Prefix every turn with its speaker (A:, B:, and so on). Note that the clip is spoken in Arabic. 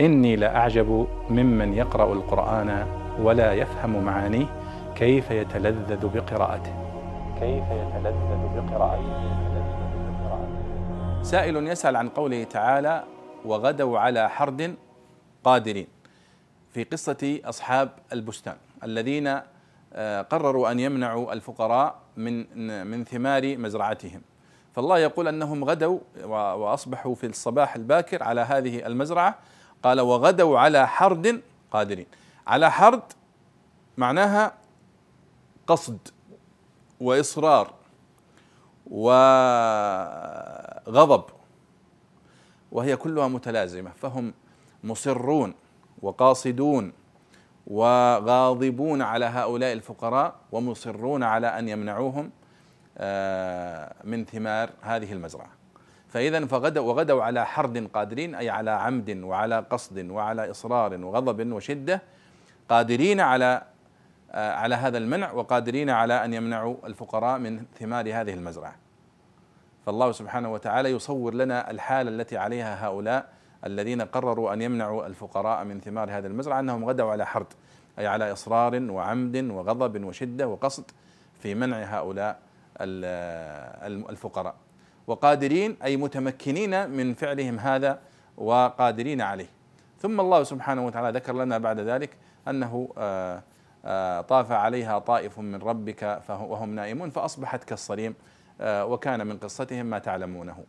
A: إني لأعجب ممن يقرأ القرآن ولا يفهم معانيه كيف يتلذذ بقراءته. كيف يتلذذ بقراءته.
B: سائل يسأل عن قوله تعالى وغدوا على حرد قادرين في قصة أصحاب البستان الذين آه، قرروا أن يمنعوا الفقراء من من ثمار مزرعتهم. فالله يقول أنهم غدوا وأصبحوا في الصباح الباكر على هذه المزرعة قال وغدوا على حرد قادرين. على حرد معناها قصد وإصرار وغضب وهي كلها متلازمة. فهم مصرون وقاصدون وغاضبون على هؤلاء الفقراء ومصرون على أن يمنعوهم آه، من ثمار هذه المزرعة. فإذا فغدوا وغدوا على حرد قادرين أي على عمد وعلى قصد وعلى إصرار وغضب وشدة قادرين على آه، على هذا المنع وقادرين على أن يمنعوا الفقراء من ثمار هذه المزرعة. فالله سبحانه وتعالى يصور لنا الحالة التي عليها هؤلاء الذين قرروا أن يمنعوا الفقراء من ثمار هذه المزرعة أنهم غدوا على حرد أي على إصرار وعمد وغضب وشدة وقصد في منع هؤلاء الفقراء. وقادرين أي متمكنين من فعلهم هذا وقادرين عليه. ثم الله سبحانه وتعالى ذكر لنا بعد ذلك أنه آه، آه، طاف عليها طائف من ربك وهم نائمون فأصبحت كالصريم آه، وكان من قصتهم ما تعلمونه.